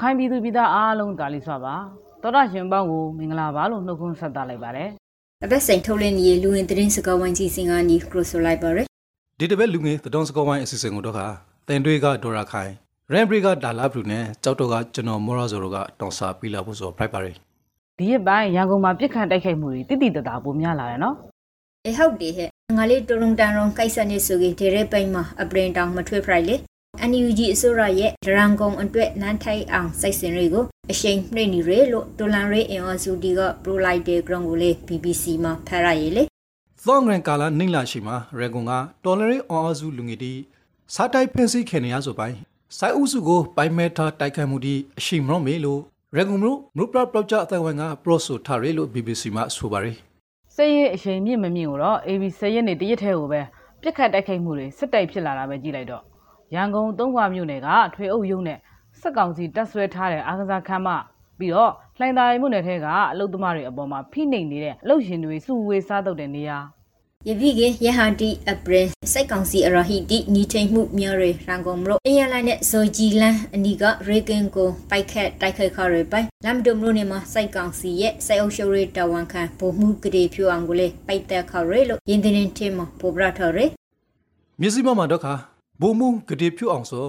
ရခိုင်ပြည်သူပြည်သားအားလုံးတာလီစွာပါတော်တာရှင်ပေါင်းကိုမင်္ဂလာပါလို့နှုတ်ခွန်းဆက်သလိုက်ပါတယ်အသက်စိန်ထုတ်လင်းရေးလူဝင်သတင်းစကားဝိုင်းကြီးစင်ကနေခရိုဆိုလိုက်ပါရယ်ဒီတစ်ပတ်လူငယ်သတုံးစကောဝိုင်းအစီအစဉ်ကိုတော့ခတင်တွေကဒေါ်ရာခိုင်ရန်ဘရီကဒါလာဘလူနဲ့ကြောက်တော့ကကျွန်တော်မော်ရာဇိုရိုကတောင်စာပြီးလာဖို့ဆိုဖိုက်ပါရီဒီရက်ပိုင်းရန်ကုန်မှာပြစ်ခတ်တိုက်ခိုက်မှုတွေတိတိတသားပိုများလာတယ်နော်အေဟုတ်တယ်ဟဲ့ငါလေးတရုံတန်ရုံကိစ္စနေဆိုကြီးဒီရဲပိန်မှာအပရင်တောင်မထွေးဖရိုက်လေ NUG အစိုးရရဲ့ဒရန်ကုံအတွက်နန်းထိုက်အောင်စိတ်စင်တွေကိုအရှိန်နှိမ့်နေရလို့ဒိုလန်ရေးအင်အော်စုတီကပရိုလိုက်တဲ့ ground ကိုလေ BBC မှာဖတ်ရရည်လေသောငရန်ကာလာနှိမ့်လာရှိမှာရန်ကုန်ကတော်လရီအော်အဇူလူငယ်တီစားတိုက်ဖင်စီခင်နေရဆိုပိုင်းစိုက်ဥစုကိုပိုင်မဲထားတိုက်ခိုက်မှုတီအရှိမရောမေလို့ရန်ကုန်မြို့မြို့ပရပရော့ဂျာအသက်ဝင်ကပရော့ဆိုထားရဲလို့ BBC မှာဆိုပါရီစိတ်ရဲ့အချိန်မြင့်မမြင့်ကိုတော့ AB 10ရက်နေ့တရက်ထဲကိုပဲပြစ်ခတ်တိုက်ခိုက်မှုတွေစစ်တိုက်ဖြစ်လာတာပဲကြည့်လိုက်တော့ ရန်ကုန်သုံးခွာမြို့နယ်ကထွေအုပ်ရုံးနဲ့စက်ကောင်စီတပ်ဆွဲထားတဲ့အာကစားခန်းမပြီးတော့လှိုင်သာရီမြို့နယ်ထဲကအလုတ်သမားတွေအပေါ်မှာဖိနှိပ်နေတဲ့အလုတ်ရှင်တွေစုဝေးစားတုပ်တဲ့နေရာယပိကေယဟန်တီအပရင်စိတ်ကောင်စီအရဟိတိနီထိန်မှုမြော်ရရန်ကုန်မြို့အရလိုင်းနဲ့ဇော်ဂျီလန်အနီကရေကင်ကိုပိုက်ခက်တိုက်ခိုက်ခရပိုင်လမ်ဒုံမြို့နေမှာစိတ်ကောင်စီရဲ့စိတ်အုပ်ရှုပ်ရေးတဝန်ခံဗိုလ်မှုကလေးဖြူအောင်ကိုလေပိုက်တက်ခရလို့ယင်းတင်းတင်းမပိုပရထရမြစည်းမမှာတော့ခါ ဘုံမှုဂတိဖြူအောင်ဆို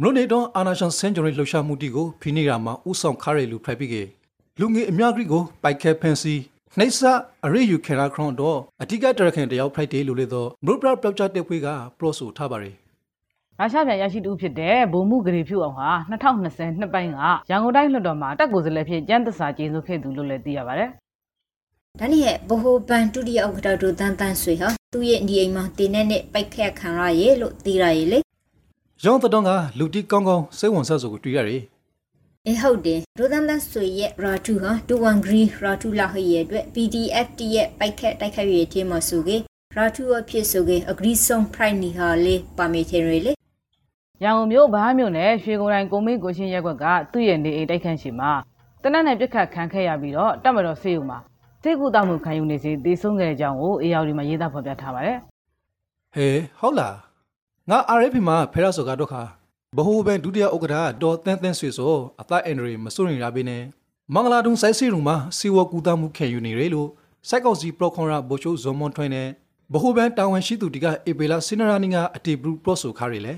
မြို့နေတော့အာနာရှင်စင်ဂျူရီလှူရှာမှုတီကိုဖိနေရာမှာဥဆောင်ခရဲလူဖိုက်ပြီးကေလူငယ်အများကြီးကိုပိုက်ခဲဖန်စီနှိမ့်ဆအရိယူခေရာခရွန်တော့အဓိကတရခင်တယောက်ဖိုက်တေးလို့လေတော့မရုပရပျောက်ချတဲ့ဖွေးကပရော့ဆိုထားပါရီရုရှားပြန်ရရှိတူဖြစ်တဲ့ဗိုလ်မှုဂရေဖြူအောင်ဟာ2020နှစ်ပိုင်းကရန်ကုန်တိုင်းလွှတ်တော်မှာတက်ကိုယ်စားလှယ်ဖြစ်ကျန်းသစာကျေးဇူးခဲ့သူလို့လည်းသိရပါတယ်ဒါနဲ့ရဲ့ဘဟိုပန်ဒုတိယဥက္ကဋ္ဌတို့တန်းတန်းဆွေဟာ သူ့ရဲ့ဒီအိမ်မှာတင်းနဲ့နဲ့ပိုက်ခက်ခံရရဲ့လို့သိရရဲ့လေရောင်းတော့ကလူတီကောင်းကောင်းစိတ်ဝင်စားဆိုကိုတွေ့ရတယ်အေးဟုတ်တယ်ဒိုတန်တန်ဆွေရဲ့ရာထူဟာဒူဝန်ဂရီရာထူလာဟရဲ့အတွက် PDF တရဲ့ပိုက်ခက်တိုက်ခိုက်ရဲ့ချင်းမဆိုကေရာထူအဖြစ်ဆိုကေအဂရီဆုံဖရိုက်နီဟာလေပါမေချင်ရလေရန်ကုန်မြို့ဗားမြို့နယ်ရွှေကုန်တိုင်းကိုမင်းကိုချင်းရက်ကွက်ကသူ့ရဲ့နေအိမ်တိုက်ခန်းရှိမှာတနက်နဲ့ပြစ်ခတ်ခံခဲ့ရပြီးတော့တပ်မတော်စေးုံမှာ စေကူတောက်မှုခံယူနေစေတေဆုံးခဲ့တဲ့အကြောင်းကိုအေယာဝတီမှာရေးသားဖော်ပြထားပါတယ်ဟေးဟုတ်လားငါ RFP မှာဖဲရဆိုကတော့ခါဘဟိုဘန်ဒုတိယဥက္ကဋ္ဌဒေါ်တန်းတန်းဆွေဆိုအသက်အန်ဒရီမစိုးရင်ရပေးနေမင်္ဂလာတုံးစိုက်စီရုံမှာစီဝကူတာမှုခံယူနေရလို့စိုက်ကောက်စီပရောခွန်ရာဘိုချိုဇွန်မွန်ထွင်းနေဘဟိုဘန်တာဝန်ရှိသူတီကအေပေလာစင်နရာနီကအတီဘရူပရော့ဆိုခါရီလေ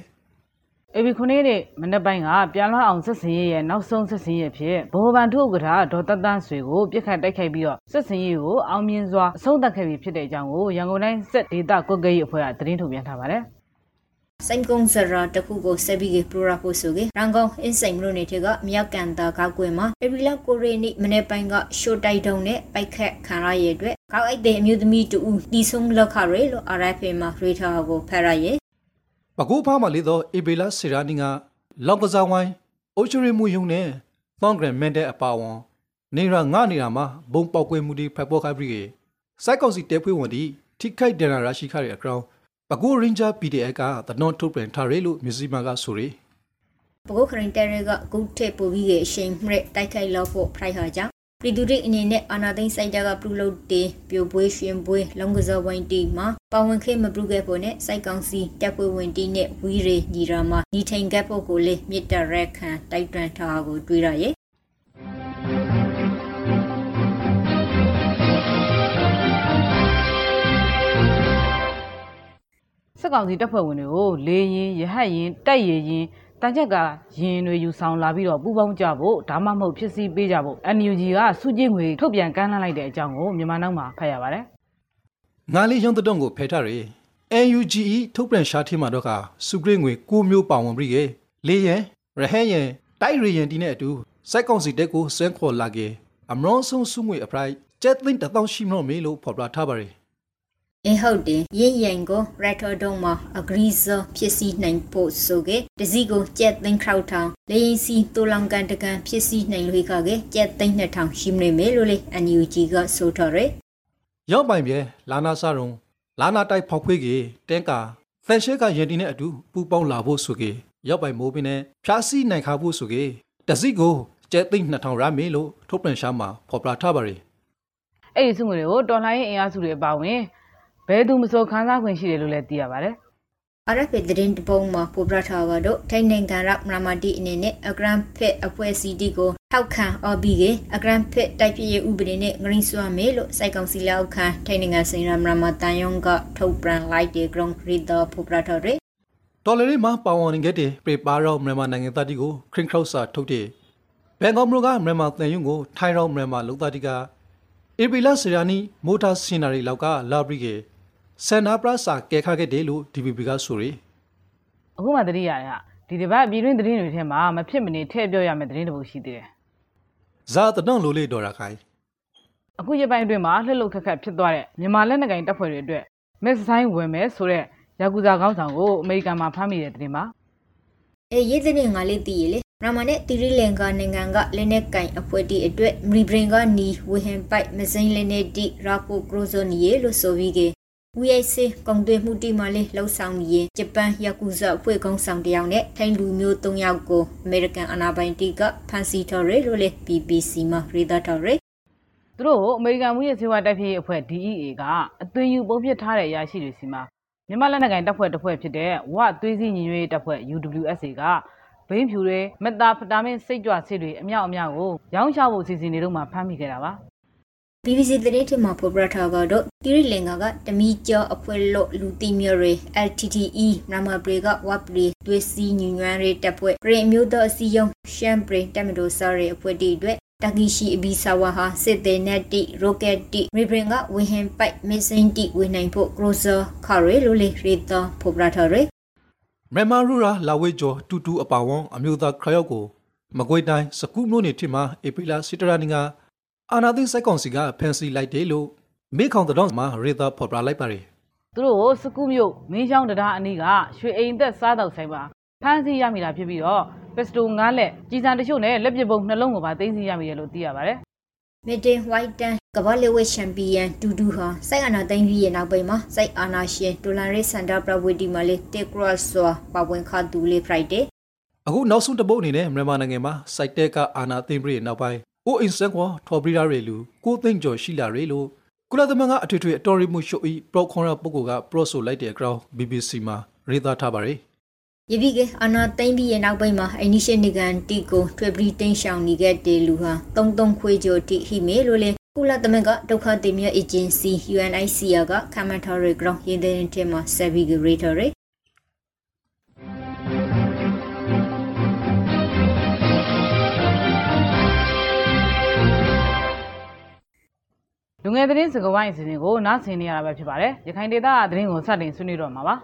အေဘီခုနှစ်နေ့မနေ့ပိုင်းကပြန်လာအောင်စစ်စင်ရေးရဲ့နောက်ဆုံးစစ်စင်ရေးဖြစ်ဗဟိုဘန်ထုဥက္ကဋ္ဌဒေါ်တတန်းဆွေကိုပြစ်ခတ်တိုက်ခိုက်ပြီးတော့စစ်စင်ရေးကိုအောင်မြင်စွာအဆုံးသတ်ခဲ့ပြီဖြစ်တဲ့အကြောင်းကိုရန်ကုန်တိုင်းစစ်ဒေသကွက်ကရေးအဖွဲ့ကသတင်းထုတ်ပြန်ထားပါတယ်စိန်ကုံစရာတခုကိုဆက်ပြီးပရိုရာဖို့ဆိုကေရန်ကုန်အင်းစိန်မြို့နယ်ထက်ကမြောက်ကန်တာကောက်ကွင်းမှာအေပရီလာကိုရီနီမနေ့ပိုင်းကရှို့တိုက်တုံးနဲ့ပိုက်ခက်ခံရရဲ့အတွက်ကောက်အိုက်တဲ့အမျိုးသမီးတူတီဆုံလောက်ခရဲလို့ RFA မှာရေထားကိုဖရရဲ့ ပကူဖားမှာလေတော့အေဘေလာစီရာနီကလောက်ကစားဝိုင်းအိုချရီမူယုံနဲ့သောင်ဂရန်မန်တဲ့အပါဝန်နေရငါနေတာမှာဘုံပေါက်ကွဲမှုတွေဖက်ပေါ်ခိုက်ပြီးကေစိုက်ကောက်စီတဲဖွေးဝန်ဒီထိခိုက်ဒဏ်ရာရရှိခတဲ့အကောင်ပကူရင်ဂျာ PDF ကတနွန်ထုတ်ပြန်ထားရလို့မြစီမာကဆိုရီပကုတ်ခရင်တဲရဲကဂုတ်ထက်ပူပြီးရဲ့အရှိန်မြက်တိုက်ခိုက်လောက်ဖို့ဖရိုက်ဟာကြောင့် ပြည်သူတွေအနေနဲ့အာနာသိန်းစိုက်ကြကပြုလုပ်တဲ့ပြိုပွဲရှင်ပွဲလုံကစားဝိုင်းတီမှာပါဝင်ခဲ့မပြုခဲ့ဖို့နဲ့စိုက်ကောင်စီတပ်ဖွဲ့ဝင်တီနဲ့ဝီရီညီရာမှာညီထိန်ကပ်ဖို့ကိုလေမြစ်တရက်ခံတိုက်တွန်းထားကိုတွေ့ရရဲ့စစ်ကောင်စီတပ်ဖွဲ့ဝင်တွေကိုလေရင်ရဟတ်ရင်တိုက်ရရင် တန်ချက်ကရင်တွေယူဆောင်လာပြီးတော့ပူပေါင်းကြဖို့ဒါမှမဟုတ်ဖြစ်စီပေးကြဖို့ NUG ကစုကြည်ငွေထုတ်ပြန်ကမ်းလှမ်းလိုက်တဲ့အကြောင်းကိုမြန်မာနောက်မှာဖတ်ရပါတယ်ငါလေးရုံတတုံကိုဖဲထားရ NUGE ထုတ်ပြန်ရှာထင်းမှာတော့ကစုဂရိငွေ6မျိုးပါဝင်ပြီးကေလေယံရဟဲယံတိုက်ရယံဒီနဲ့အတူစိုက်ကောင်စီတက်ကိုစဲခေါ်လာကေအမရွန်ဆုံစုငွေအပရိုက်ကျက်သိန်းတစ်သောင်းရှိမလို့မေလို့ဖော်ပြထားပါရယ် အင်းဟုတ်တယ်ရင်းရင်ကိုရက်တော်တုံးမှာအဂရီဇာဖြစ်စီနိုင်ဖို့ဆိုကေတစည်းကိုကြက်သိန်းခေါထောင်လေရင်စီတူလောင်ကန်တကန်ဖြစ်စီနိုင်လို့ခါကေကြက်သိန်း2000ရှိမနေမေလို့လေ NUG ကဆိုတော်ရယ်ရောက်ပိုင်ပြဲလာနာစာရုံလာနာတိုက်ဖောက်ခွေးကေတင်းကာသန်ရှဲကယန်တီနဲ့အတူပူပေါင်းလာဖို့ဆိုကေရောက်ပိုင်မိုးပင်နဲ့ဖြားစီနိုင်ခါဖို့ဆိုကေတစည်းကိုကျက်သိန်း2000ရမေလို့ထုတ်ပြန်ရှာမှာဖော်ပြထားပါရယ်အဲ့ဒီစုငွေတွေကိုတော်လှန်ရေးအင်အားစုတွေအပါအဝင် ဘယ်သူမဆိုခန်းစားခွင့်ရှိတယ်လို့လည်းသိရပါတယ် RFA သတင်းတပုံမှာပေါ်ပြထားကတော့ထိုင်းနိုင်ငံရမမတီအနေနဲ့အဂရန်ဖစ်အဖွဲ့အစည်းတီကိုထောက်ခံအော်ဘီကအဂရန်ဖစ်တိုက်ပြည့်ဥပဒေနဲ့ဂရင်းဆွာမေလို့စိုက်ကောင်စီလောက်ခံထိုင်းနိုင်ငံစင်ရမမတန်ယုံကထုတ်ပြန်လိုက်တဲ့ ground reader ပေါ်ပြထားတဲ့တော်လရီမှာပါဝင်ခဲ့တဲ့ပြေပါရောမြန်မာနိုင်ငံသားတီကိုခရင်ခရော့စာထုတ်တဲ့ဘန်ကောက်မြို့ကမြန်မာတန်ယုံကိုထိုင်းရောမြန်မာလုံသားတီကအေပီလာဆီယာနီမိုတာစင်နာရီလောက်ကလာဘရီ ကေစန်နာပရာစာကဲခခဲ့တယ်လို့ DPP ကဆိုရယ်အခုမှသတိရတဲ့ဟာဒီတစ်ပတ်ပြည်တွင်းသတင်းတွေထဲမှာမဖြစ်မနေထည့်ပြောရမယ့်သတင်းတစ်ပုဒ်ရှိသေးတယ်ဇာတနောင်လိုလေးဒေါ်ရခိုင်အခုရပိုင်းအတွင်းမှာလှုပ်လှုပ်ခက်ခက်ဖြစ်သွားတဲ့မြန်မာလက်နက်ကိုင်တပ်ဖွဲ့တွေအတွက်မက်ဆိုင်ဝင်မယ်ဆိုတဲ့ယာကူဇာကောင်းဆောင်ကိုအမေရိကန်မှာဖမ်းမိတဲ့သတင်းပါအဲရေးတဲ့ငါလေးတည်ရလေရမနဲ့တီရီလင်ကာနိုင်ငံကလက်နက်ကင်အဖွဲ့တီအတွက်မရီဘရင်ကနီဝဟန်ပိုက်မစိန်လက်နက်တီရာကိုကရိုဇိုနီယေလို့ဆိုပြီးက UIC ကောင်တွေမှုတီမလေးလှုပ်ဆောင်နေဂျပန်ယာကူဇာအဖွဲ့ကောင်းဆောင်တယောက်နဲ့ထိုင်းလူမျိုး၃ယောက်ကိုအမေရိကန်အာဏာပိုင်တီကဖမ်းဆီးထော်ရဲလို့လေ BBC မှာရေးသားထော်ရဲသူတို့အမေရိကန်မှုရဲ့စေဝါတိုက်ဖြည့်ရေးအဖွဲ့ DEA ကအသွင်ယူပုံဖြစ်ထားတဲ့အရာရှိတွေစီမှာမြန်မာလက်နက်ကိုင်တပ်ဖွဲ့တစ်ဖွဲ့ဖြစ်တဲ့ဝသွေးစည်းညီညွတ်ရေးတပ်ဖွဲ့ UWSA ကဘိန်းဖြူတွေမက်တာဖတာမင်းစိတ်ကြွဆေးတွေအမြောက်အများကိုရောင်းချဖို့စီစဉ်နေတော့မှဖမ်းမိခဲ့တာပါ BBC သတင်းထမှာဖော်ပြထားကတော့တီရီလင်ကာကတမီကျော်အဖွဲ့လို့လူတီမျိုးတွေ LTTE နမပရေကဝပ်ပရီသွေးစီညွှန်ရဲတပ်ဖွဲ့ပရင်မျိုးတော်အစည်းအရုံးရှမ်ပရင်တမတိုဆာရဲအဖွဲ့တီအတွက်တကီရှိအဘီဆာဝါဟာစစ်သေးနက်တီရိုကက်တီရီဘရင်ကဝီဟန်ပိုက်မစ်စင်တီဝေနိုင်ဖို့ကရိုဆာခါရဲလိုလေရီတာဖော်ပြထားရဲမြန်မာရူရာလာဝေကျော်တူတူအပါဝွန်အမျိုးသားခရောက်ကိုမကွေးတိုင်းစကူးမြို့နယ်ထစ်မှာအေပီလာစီတရာနီက အာနာသိစိုက်ကောင်စီကဖန်စီလိုက်တယ်လို့မေခေါင်တောင်မှာရေသာဖော်ပြလိုက်ပါတယ်သူတို့ကိုစကူးမြို့မင်းချောင်းတရားအနီးကရွှေအိမ်သက်စားတော့ဆိုင်မှာဖမ်းဆီးရမိတာဖြစ်ပြီးတော့ပက်စတို9လက်ကြီးစံတချို့နဲ့လက်ပစ်ပုံနှလုံးကိုပါသိမ်းဆည်းရမိတယ်လို့သိရပါတယ်မစ်တင်ဝိုက်တန်ကမ္ဘာလေဝဲချန်ပီယံတူတူဟာစိုက်အာနာသိန်းကြီးရဲ့နောက်ပိုင်းမှာစိုက်အာနာရှင်ဒိုလန်ရေးစန်တာပရဝေတီမှာလေတက်ကရော့ဆွာပဝင်ခါတူလေဖရိုက်ဒေအခုနောက်ဆုံးတပုတ်အနေနဲ့မြန်မာနိုင်ငံမှာစိုက်တဲ့ကအာနာသိမ့်ပြီးနောက်ပိုင်း အိုအင်ဆန်ကွာထော်ပရီရာရေလူကိုသိမ့်ကျော်ရှိလာရေလို့ကုလသမဂ္ဂအထွေထွေအတော်ရီမှုရှို့ဤပရောခွန်ရာပုဂ္ဂိုလ်ကပရော့ဆိုလိုက်တဲ့အကြောင်း BBC မှာရေးသားထားပါတယ်ယပိကေအာနာသိန်းကြီးရဲ့နောက်ပိုင်းမှာအနီရှနေကန်တီကိုထွေပရီတင်းရှောင်နေခဲ့တဲ့လူဟာတုံတုံခွေကျော်တီဟိမေလို့လေကုလသမဂ္ဂဒုက္ခသည်များအေဂျင်စီ UNHCR ကခမန်ထော်ရီဂရောင်းရင်းတဲ့တင်မှာဆဗီဂရေတော် လူငယ်သတင်းစကားဝိုင်းအစီအစဉ်ကိုနားဆင်နေရတာပဲဖြစ်ပါတယ်ရခိုင်ဒေသကသတင်းကိုစတင်ဆွေးနွေးတော့မှာပါ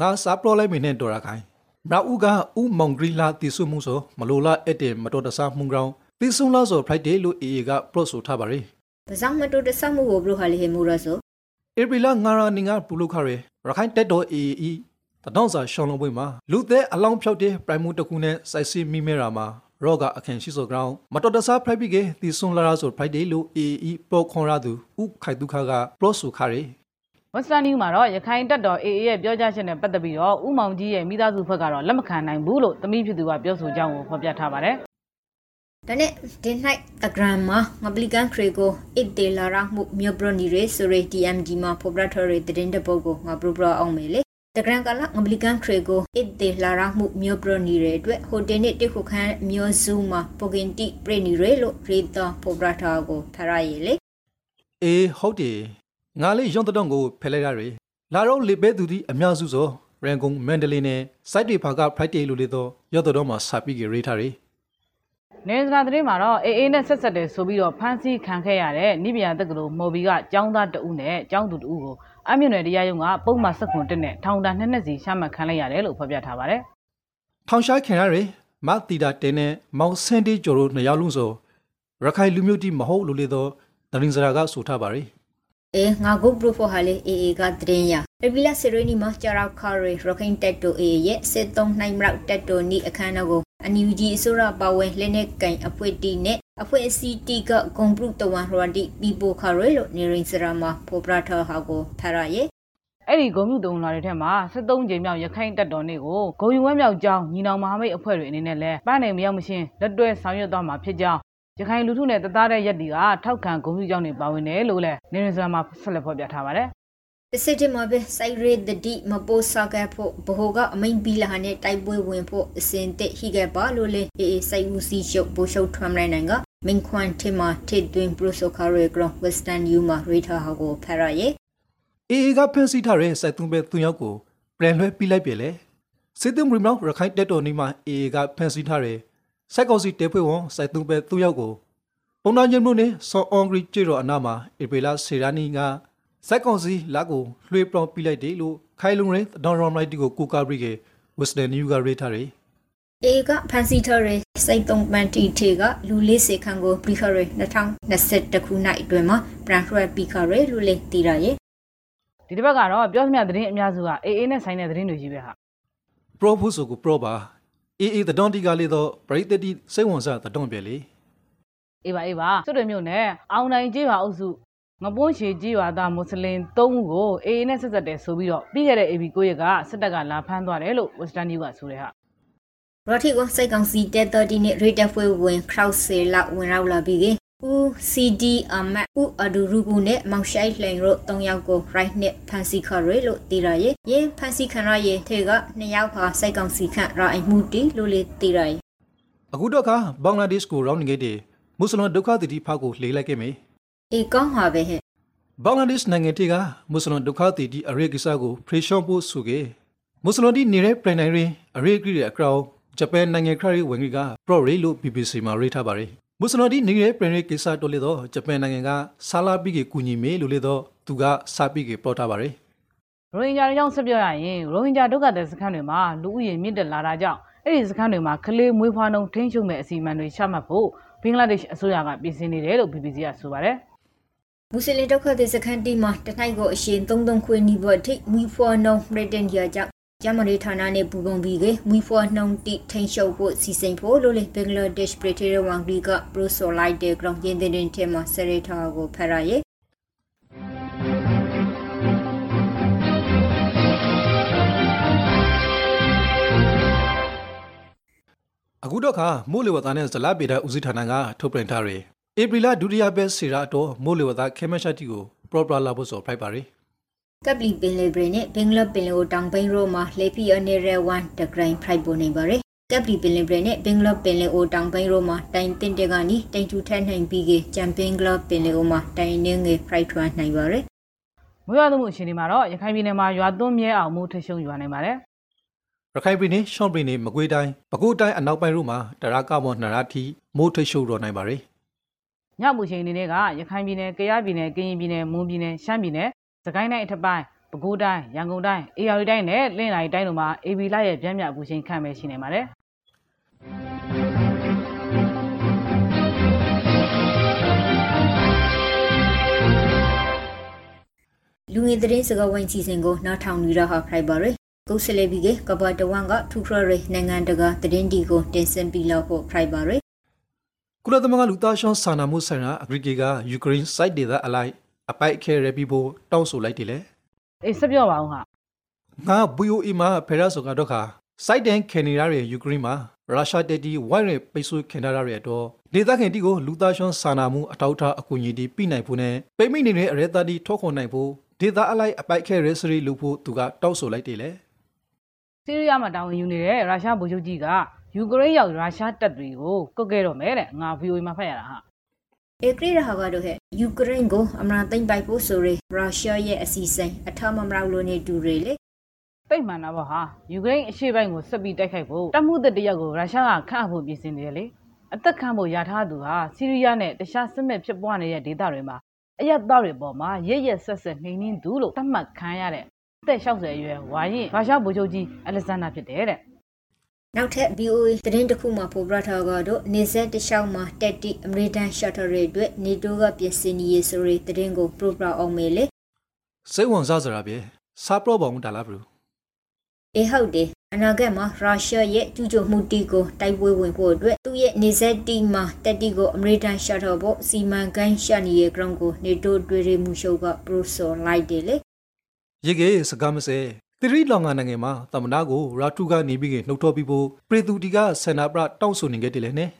ငါစားပရောလိုက်မင်းနဲ့တော်ရခိုင်မရာဦးကဥမောင်ဂရီလာတီဆုမှုဆိုမလိုလားအဲ့တဲ့မတော်တဆမှုကြောင်းတီဆုံလားဆို Friday လို့ AA ကပရော့ဆိုထားပါတယ်ပဇောင်းမတိုတဆမှုကိုဘလို့ဟာလေဟေမူရဆိုဧပြီလငါရာနင်ကပူလုခရဲရခိုင်တက်တော် AE တတောင်စာရှောင်းလုံးပွင့်မှာလူသက်အလောင်းဖြောက်တဲ့ပရိုင်မူတခုနဲ့စိုက်စီမိမဲရာမှာ ရော့ကအခန့်ရှိစောကောင်မတော်တဆဖရိုက်ပြီးကတီဆွန်လာရာဆို Friday လို့ AE ပေါ်ခွန်ရာသူဥခိုင်ဒုခကပလော့ဆိုခရဲ Western News မှာတော့ရခိုင်တပ်တော် AA ရဲ့ပြောကြားချက်နဲ့ပတ်သက်ပြီးတော့ဥမောင်ကြီးရဲ့မိသားစုဘက်ကတော့လက်မခံနိုင်ဘူးလို့သမီးဖြစ်သူကပြောဆိုကြောင်းကိုဖော်ပြထားပါတယ်ဒါနဲ့ဒီနိုင်တဂရမ်မှာငပလီကန်ခရေကိုအစ်တေလာရာမှုမြို့ပရနီရေဆိုရီ TMD မှာဖော်ပြထားတဲ့တဲ့တဲ့ပုတ်ကိုငါပရပရအောင်မေလေ တဂရန်ကလာငပလီကန်ခရေကိုအစ်တေလာရာမှုမြို့ပရနီရေအတွက်ဟိုတယ်နဲ့တိခုခန်းမြို့စုမှာပိုကင်တီပရနီရေလို့ရေတာဖော်ပြထားကိုဖရရည်လေအေးဟုတ်တယ်ငါလေးရုံတတော်ကိုဖယ်လိုက်ရတယ်လာတော့လေပဲသူဒီအများစုဆိုရန်ကုန်မန္တလေးနဲ့စိုက်တွေဖာက Friday လို့လေတော့ရော့တော်မှာစာပြီးကြရေးထားတယ်။နေစရာသတင်းမှာတော့ AA နဲ့ဆက်ဆက်တယ်ဆိုပြီးတော့ဖမ်းဆီးခံခဲ့ရတဲ့နိဗ္ဗာန်တက္ကသိုလ်မော်ဘီကကျောင်းသားတဦးနဲ့ကျောင်းသူတဦးကို အမြင့်နယ်တရားရုံးကပုံမှန်ဆက်ခွန်တက်နဲ့ထောင်ဒဏ်နှစ်နှစ်စီရှာမှတ်ခံလိုက်ရတယ်လို့ဖော်ပြထားပါတယ်ထောင်ရှားခင်ရရမတီတာတင်းနဲ့မောင်စန်တီကျော်တို့နှစ်ယောက်လုံးဆိုရခိုင်လူမျိုးတိမဟုတ်လို့လေတော့ဒရင်စရာကဆိုထားပါရီအေငါဂုတ်ပရိုဖိုဟာလေအေအေကတရင်ရရဗီလာစီရီနီမှာကြာရောက်ခါရီရခိုင်တက်တိုအေရဲ့စစ်သုံးနိုင်မရောက်တက်တိုနီအခမ်းအနားကိုအန်ယူဂျီအစိုးရပါဝင်လက်နက်ကင်အဖွဲ့တီနဲ့ အဖွဲ့အစည်းတီကဂုံပရုတဝန်ရဝတီပီပိုခါရီလို့နေရင်စရာမှာဖော်ပြထားဟာကိုဖရရဲ့။အဲ့ဒီဂုံမြူတုံလာတွေထဲမှာ73ကြိမ်မြောက်ရခိုင်တပ်တော်နေ့ကိုဂုံယူဝဲမြောက်ကျောင်းညီနောင်မဟာမိတ်အဖွဲ့တွေအနေနဲ့လည်းပန်းနိုင်မရောက်မရှင်းလက်တွဲဆောင်ရွက်သွားမှာဖြစ်ကြောင်းရခိုင်လူထုနဲ့တသားတဲ့ရက်တီကထောက်ခံဂုံယူကျောင်းတွေပါဝင်တယ်လို့လည်းနေရင်စရာမှာဆက်လက်ဖော်ပြထားပါတယ် ပစစ်တင်မှာပဲစိုက်ရဲဒဒီမပိုးစားခဲ့ဖို့ဘဟုကအမိန်ပီလာနဲ့တိုက်ပွဲဝင်ဖို့အစဉ်တက်ဟိခဲ့ပါလို့လေအေးစိုက်ဦးစီရှုပ်ဘိုးရှုပ်ထွမ်းလိုက်နိုင်ကမင်ခွန်တီမာတစ်တွင်ပရိုဆိုကာရီဂရဝက်စတန်ယူမာရီထာဟာကိုဖရရဲ့အေအေကဖန်စီထားတဲ့စိုက်သွင်းပဲသူယောက်ကိုပြန်လွှဲပြီးလိုက်ပြီလေစစ်သွင်းရီမောက်ရခိုင်တက်တော်နေမှာအေအေကဖန်စီထားတဲ့စိုက်ကောင်စီတေဖွဲ့ဝန်စိုက်သွင်းပဲသူယောက်ကိုပုံနာချင်းတို့နဲ့ဆော်အွန်ဂရီကျေတော်အနာမှာဧပြီလစေရာနီက စိုက်ကောင်စီလက်ကိုလွှဲပြောင်းပြီးလိုက်တယ်လို့ခိုင်လုံရဲဒေါ်ရောမ်လိုက်တီကိုကိုကာဘရီကဝက်စတန်နယူကရေးထားတယ်အေကဖန်စီထရဲစိတ်သုံးပန်တီထေကလူလေးစေခန်းကိုပရီခရဲ2021ခုနှစ်အတွင်းမှာဘရန်ရွက်ပီခရဲလူလေးတီရရဲ့ဒီတစ်ပတ်ကတော့ပြောစမြသတင်းအများစုကအေးအေးနဲ့ဆိုင်တဲ့သတင်းတွေကြီးပဲဟာပရောဖို့ဆိုကိုပရောပါအေအေတဒွန်တီကလေးတော့ပရိသတ်တိစိတ်ဝင်စားတဒွန်ပဲလေအေးပါအေးပါစွတ်တွေမျိုးနဲ့အောင်နိုင်ကြီးပါအုပ်စု ငပွန်းရှည်ကြီးပါသားမွတ်စလင်၃ဦးကိုအေးအေးနဲ့ဆက်ဆက်တယ်ဆိုပြီးတော့ပြီးခဲ့တဲ့ AB 9ရက်ကစစ်တပ်ကလာဖမ်းသွားတယ်လို့ Western News ကဆိုတဲ့ဟာရထီကိုစိတ်ကောင်းစီတက်တော်ဒီနဲ့ရေတက်ဖွဲဝင်ခရောက်ဆေလာဝင်ရောက်လာပြီးကဦး CD အမတ်ဦးအဒူရူကူနဲ့မောင်ရှိုင်လှိန်တို့၃ယောက်ကို right နဲ့ဖန်စီခရဲလို့တည်ရရဲ့ယင်းဖန်စီခရရဲ့ထေက၂ယောက်ဟာစိတ်ကောင်းစီခန့်ရအိမ်မှုတီလို့လေတည်ရရဲ့အခုတော့ကဘင်္ဂလားဒေ့ရှ်ကိုရောင်းနေခဲ့တဲ့မွတ်စလင်ဒုက္ခသည်ဖောက်ကိုလေလိုက်ခဲ့မယ် အေကောင်းဟာပဲဟဲ့ဘင်္ဂလားဒေ့ရှ်နိုင်ငံတေကမွတ်စလင်ဒုက္ခသည်ဒီအရေးကိစ္စကိုဖရေရှော့ဖို့ဆိုခဲ့မွတ်စလင်ဒီနေတဲ့ပြည်နိုင်ရင်အရေးကြီးတဲ့အကောက်ဂျပန်နိုင်ငံခရီးဝင်ကြီးကပရော့ရီလို့ BBC မှာရေးထားပါတယ်မွတ်စလင်ဒီနေတဲ့ပြည်ရေးကိစ္စတော်လေတော့ဂျပန်နိုင်ငံကဆာလာပြီးကကူညီမေလို့လေတော့သူကစာပြီးကပေါ်ထားပါတယ်ရိုဟင်ဂျာတွေကြောင့်ဆက်ပြောရရင်ရိုဟင်ဂျာဒုက္ခသည်စခန်းတွေမှာလူဦးရေမြင့်တက်လာတာကြောင့်အဲ့ဒီစခန်းတွေမှာကလေးမွေးဖွားနှုန်းထိန်းချုပ်မဲ့အစီအမံတွေချမှတ်ဖို့ဘင်္ဂလားဒေ့ရှ်အစိုးရကပြင်ဆင်နေတယ်လို့ BBC ကဆိုပါတယ် မွ슬င်ဒုက္ခသည်စခန်းတီမှာတနိုင်ကိုအရှင်33ခွေနီဘတ်ထိမီဖော်နုံရတန်ရကြောင့်ကျမရီဌာနနဲ့ပူပုံပြီးကမီဖော်နှုံတိထိန်ရှုပ်ဖို့စီစဉ်ဖို့လို့လေဘင်္ဂလားဒေ့ရှ်ပရီတီရဝန်ဂရီကပရိုဆိုလိုက်တဲ့ ground ရင်းတဲ့တဲ့ထဲမှာဆရီထာကိုဖရရဲ့အခုတော့ခါမိုးလေဝသနဲ့ဇလပေတာဦးစီးဌာနကထုတ်ပြန်ထားတယ် ဧပြီလဒုတိယပတ်စီရာတော့မိုးလေဝသခဲမရှတ်တီကိုပရောပရာလာဖို့ဆိုဖိုက်ပါတယ်ကပ်လီပင်လေဘရနဲ့ဘင်္ဂလားပင်လေကိုတောင်ပိုင်းရိုမှာလေပီအနေရဲဝန်တဂရိုင်းဖရိုက်ပေါ်နေပါရယ်ကပ်လီပင်လေဘရနဲ့ဘင်္ဂလားပင်လေအိုတောင်ပိုင်းရိုမှာတိုင်တင်တဲ့ကနီတိုင်ထူထက်နိုင်ပြီးကချမ်ပင်္ဂလားပင်လေအိုမှာတိုင်နေငယ်ဖရိုက်ထွန်းနိုင်ပါရယ်မွေးရသမှုအချိန်ဒီမှာတော့ရခိုင်ပြည်နယ်မှာရွာသွန်းမြဲအောင်မှုထရှုံရွာနေပါတယ်ရခိုင်ပြည်နယ်ရှောင်းပြည်နယ်မကွေးတိုင်းပဲခူးတိုင်းအနောက်ပိုင်းတို့မှာတရကမောနရာထီမိုးထိတ်ရှုပ်တော်နိုင်ပါတယ် ညမှုချိန်အနေနဲ့ကရခိုင်ပြည်နယ်၊ကယားပြည်နယ်၊ကရင်ပြည်နယ်၊မွန်ပြည်နယ်၊ရှမ်းပြည်နယ်၊စကိုင်းတိုင်းအထက်ပိုင်း၊ပဲခူးတိုင်း၊ရန်ကုန်တိုင်း၊အေရရီတိုင်းနဲ့လင်းလာရီတိုင်းတို့မှာ AB လရဲ့ပြင်းပြအပူချိန်ခန့်ပဲရှိနေပါတယ်လူငယ်သတင်းစကားဝိုင်းစီစဉ်ကိုနောက်ထောင်နေရဟာဖရိုက်ပါရယ်ကုဆလေဘီကကဘာတဝန်ကထူခရရနိုင်ငံတကာသတင်းဒီကိုတင်ဆက်ပြီးလောက်ဖို့ဖရိုက်ပါရယ် ကုလသမဂ္ဂလူသားရှောင်းစာနာမှုဆိုင်ရာအဂရိကေကယူကရိန်းစိုက်ဒေသအလိုက်အပိုက်ခဲရပြီးဖို့တောင်းဆိုလိုက်တယ်လေ။အေးဆက်ပြောပါဦးဟာငါ BOE မှာဖဲရဆိုကတော့ခါစိုက်တန်ခင်နေရတဲ့ယူကရိန်းမှာရုရှားတပ်တီဝိုင်းရပိတ်ဆို့ခင်ထားရတဲ့တော့ဒေသခင်တီကိုလူသားရှောင်းစာနာမှုအထောက်အထားအကူအညီတီပြနိုင်ဖို့နဲ့ပိမိတ်နေတဲ့အရဲသားတီထောက်ခွန်နိုင်ဖို့ဒေသအလိုက်အပိုက်ခဲရစရီလို့ဖို့သူကတောင်းဆိုလိုက်တယ်လေ။ဆီးရီးယားမှာတာဝန်ယူနေတဲ့ရုရှားဗိုလ်ချုပ်ကြီးက ယူကရိန်းရောက်ရုရှားတပ်တွေကိုကုတ်ခဲ့တော့မယ်တဲ့။ငါ VOE မှာဖတ်ရတာဟာဧကရီရဟာကတော့ဟဲ့ယူကရိန်းကိုအမနာသိမ့်ပိုက်ဖို့ဆိုရယ်ရုရှားရဲ့အစီအစဉ်အထမမရောက်လို့နေတူရယ်လေ။တိတ်မှန်တာပေါ့ဟာ။ယူကရိန်းအရှေ့ပိုင်းကိုဆက်ပြီးတိုက်ခိုက်ဖို့တပ်မှုသက်တရက်ကိုရုရှားကခန့်အပ်ဖို့ပြင်ဆင်နေတယ်လေ။အသက်ခံဖို့ရထားသူဟာဆီးရီးယားနဲ့တခြားစစ်မဲ့ဖြစ်ပွားနေတဲ့ဒေသတွေမှာအရက်သားတွေပေါ်မှာရရက်ဆက်ဆက်နှိမ်နှင်းသူလို့သတ်မှတ်ခံရတဲ့အသက်60အရွယ်ဝါရင်ရုရှားဗိုလ်ချုပ်ကြီးအလက်ဇန္ဒာဖြစ်တယ်တဲ့ နောက်ထပ် BOA သတင်းတစ်ခုမှဖော်ပြထားကတော့နေဆက်တလျှောက်မှာတက်တီအမေရိကန်ရှတ်တာတွေအတွက်နေတိုးကပြင်ဆင်နေရဆိုရယ်သတင်းကိုပရိုဂရမ်အောင်မယ်လေစိတ်ဝင်စားစရာပဲစာပရောပေါင်းတာလားဘလူအေဟုတ်တယ်အနာဂတ်မှာရုရှားရဲ့ကျူးကျော်မှုတီကိုတိုက်ပွဲဝင်ဖို့အတွက်သူ့ရဲ့နေဆက်တီမှာတက်တီကိုအမေရိကန်ရှတ်တာဖို့စီမံကိန်းရှနေရ ground ကိုနေတိုးတွေ့ရမှုရှုပ်ကပရိုဆိုလိုက်တယ်လေရေကေစကားမစဲ သရီလောင်ငါနိုင်ငံမှာတမနာကိုရာထူကနေပြီးကနှုတ်ထောပြီးဖို့ပရီတူတီကဆန္ဒပရတောင်းဆိုနေခဲ့တယ်လေနဲ့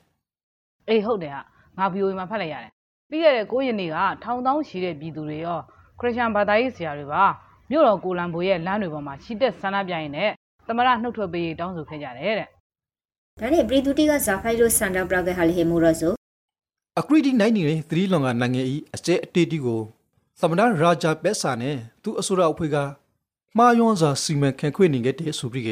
အေးဟုတ်တယ်ဟာငါ VOE မှာဖတ်လိုက်ရတယ်ပြီးခဲ့တဲ့9ရက်နေ့ကထောင်တောင်းရှိတဲ့ပြည်သူတွေရောခရစ်ယာန်ဘာသာရေးဆရာတွေပါမြို့တော်ကိုလံဘိုရဲ့လမ်းတွေပေါ်မှာရှီတက်ဆန္ဒပြရင်းနဲ့သမရနှုတ်ထွက်ပေးတောင်းဆိုခဲ့ကြတယ်တဲ့ဒါနဲ့ပြည်သူတိကဇာဖိုင်လိုစန်တာပရကဟာလီဟေမိုရဆိုအကရီဒီနိုင်နေတဲ့သီရီလွန်ကနိုင်ငံ၏အကျဲအတေးတီကိုသမနာရာဂျာပက်ဆာနဲ့သူအဆိုရအဖွဲ့က မှားယွန်းစွာစီမံခန့်ခွဲနေခဲ့တဲ့ဆိုပြီးက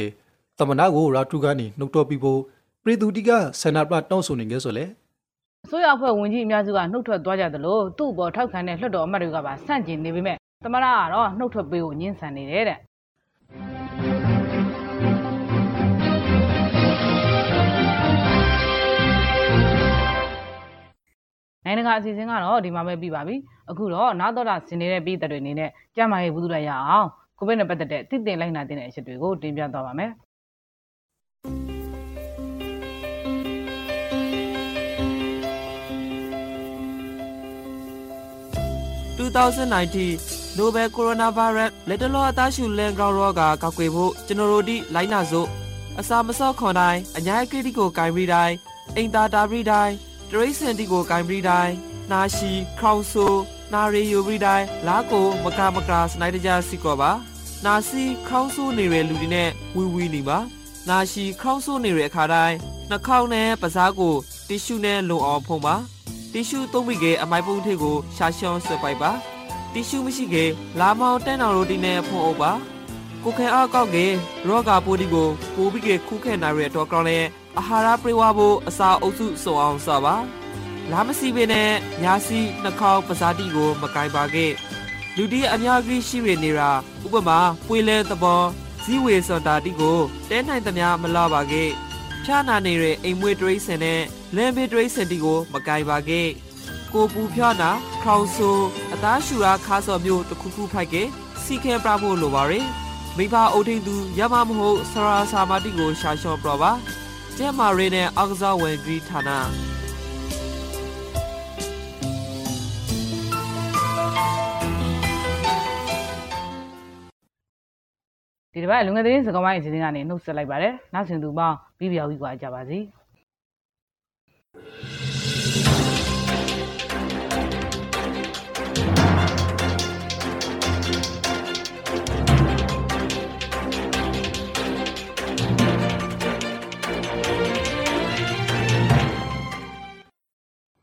သမနာကိုရာထူကနေနှုတ်တော်ပြီးဖို့ပြည်သူတီကဆန္ဒပြတောင်းဆိုနေခဲ့ဆိုလေအစိုးရအဖွဲ့ဝင်ကြီးအများစုကနှုတ်ထွက်သွားကြသလိုသူ့အပေါ်ထောက်ခံတဲ့လွှတ်တော်အမတ်တွေကပါဆန့်ကျင်နေပေမဲ့သမရကတော့နှုတ်ထွက်ပေးကိုညှင်းဆန်နေတယ်တဲ့နိုင်ငံတကာအစီအစဉ်ကတော့ဒီမှာပဲပြီးပါပြီအခုတော့နားတော်တာဆင်နေတဲ့ပြည်သက်တွေအနေနဲ့ကြမ်းမာရေးဘူးသူလိုက်ရအောင် ကိုဗစ်နဲ့ပတ်သက်တဲ့သိသိလိုက်နာတဲ့အချက်တွေကိုတင်ပြသွားပါမယ်2019 Nobel Coronavirus လက်တလောအသားရှူလန်ကောင်ရောဂါကောက်ွယ်ဖို့ကျွန်တော်တို့ဒီလိုက်နာစို့အစာမစော့ခွန်တိုင်းအညာကရီတီကိုဂိုင်ဘရီတိုင်းအိမ်သာတာဘရီတိုင်းတရိတ်စန်တီကိုဂိုင်ဘရီတိုင်း နာရှိခေါင်ဆူနာရီယိုဘရီတိုင်းလာကိုမကာမကာစနိုက်တကြစီကောပါနာစီခေါင်းဆူနေတဲ့လူတွေနဲ့ဝီဝီနေပါနာရှိခေါင်းဆူနေတဲ့အခါတိုင်းနှာခေါင်းနဲ့ပစားကိုတီရှူနဲ့လုံအောင်ဖုံးပါတီရှူသုံးပြီးကအမိုက်ပုံးထိပ်ကိုရှာရှောင်းဆွဲပိုက်ပါတီရှူမရှိကေလာမောင်တန်းတော်ရိုတီနဲ့ဖုံးအုပ်ပါကိုခဲအောက်ကောက်ကေရောဂါပိုးဒီကိုပိုးပြီးကေခုခဲနိုင်ရတော့ကောင်းလဲအာဟာရပြေဝဖို့အစာအုပ်စုစုံအောင်စပါ လာမစီပင်နဲ့ညာစီနှာခေါင်းပဇာတိကို မကင်ပါကေလူတီအများကြီးရှိရနေတာဥပမာပွေလဲသဘောဇီဝေစွန်တာတီကိုတဲနိုင်သမျှမလာပါကေဖြာနာနေတဲ့အိမ်မွေးတရိတ်စင်နဲ့လမ်းဘေးတရိတ်စင်တီကို မကင်ပါကေကိုပူဖြောနာခေါင်ဆူအသားရှူရာခါစော်မျိုးတစ်ခုခုဖိုက်ကစီခဲပြဖို့လိုပါရယ်မိဘအုပ်ထိန်သူရမမဟုတ်ဆရာစာမတိကိုရှာလျှော့ပြပါကျဲမာရီနဲ့အောက်ကစားဝင်ဂရီဌာန ဒီတစ်ပတ်လူငယ်သတင်းစကားဝိုင်းအစီအစဉ်ကနေနှုတ်ဆက်လိုက်ပါတယ်နောက်ဆင်သူပေါင်းပြီးပြောင်းပြီးကြပါစေ။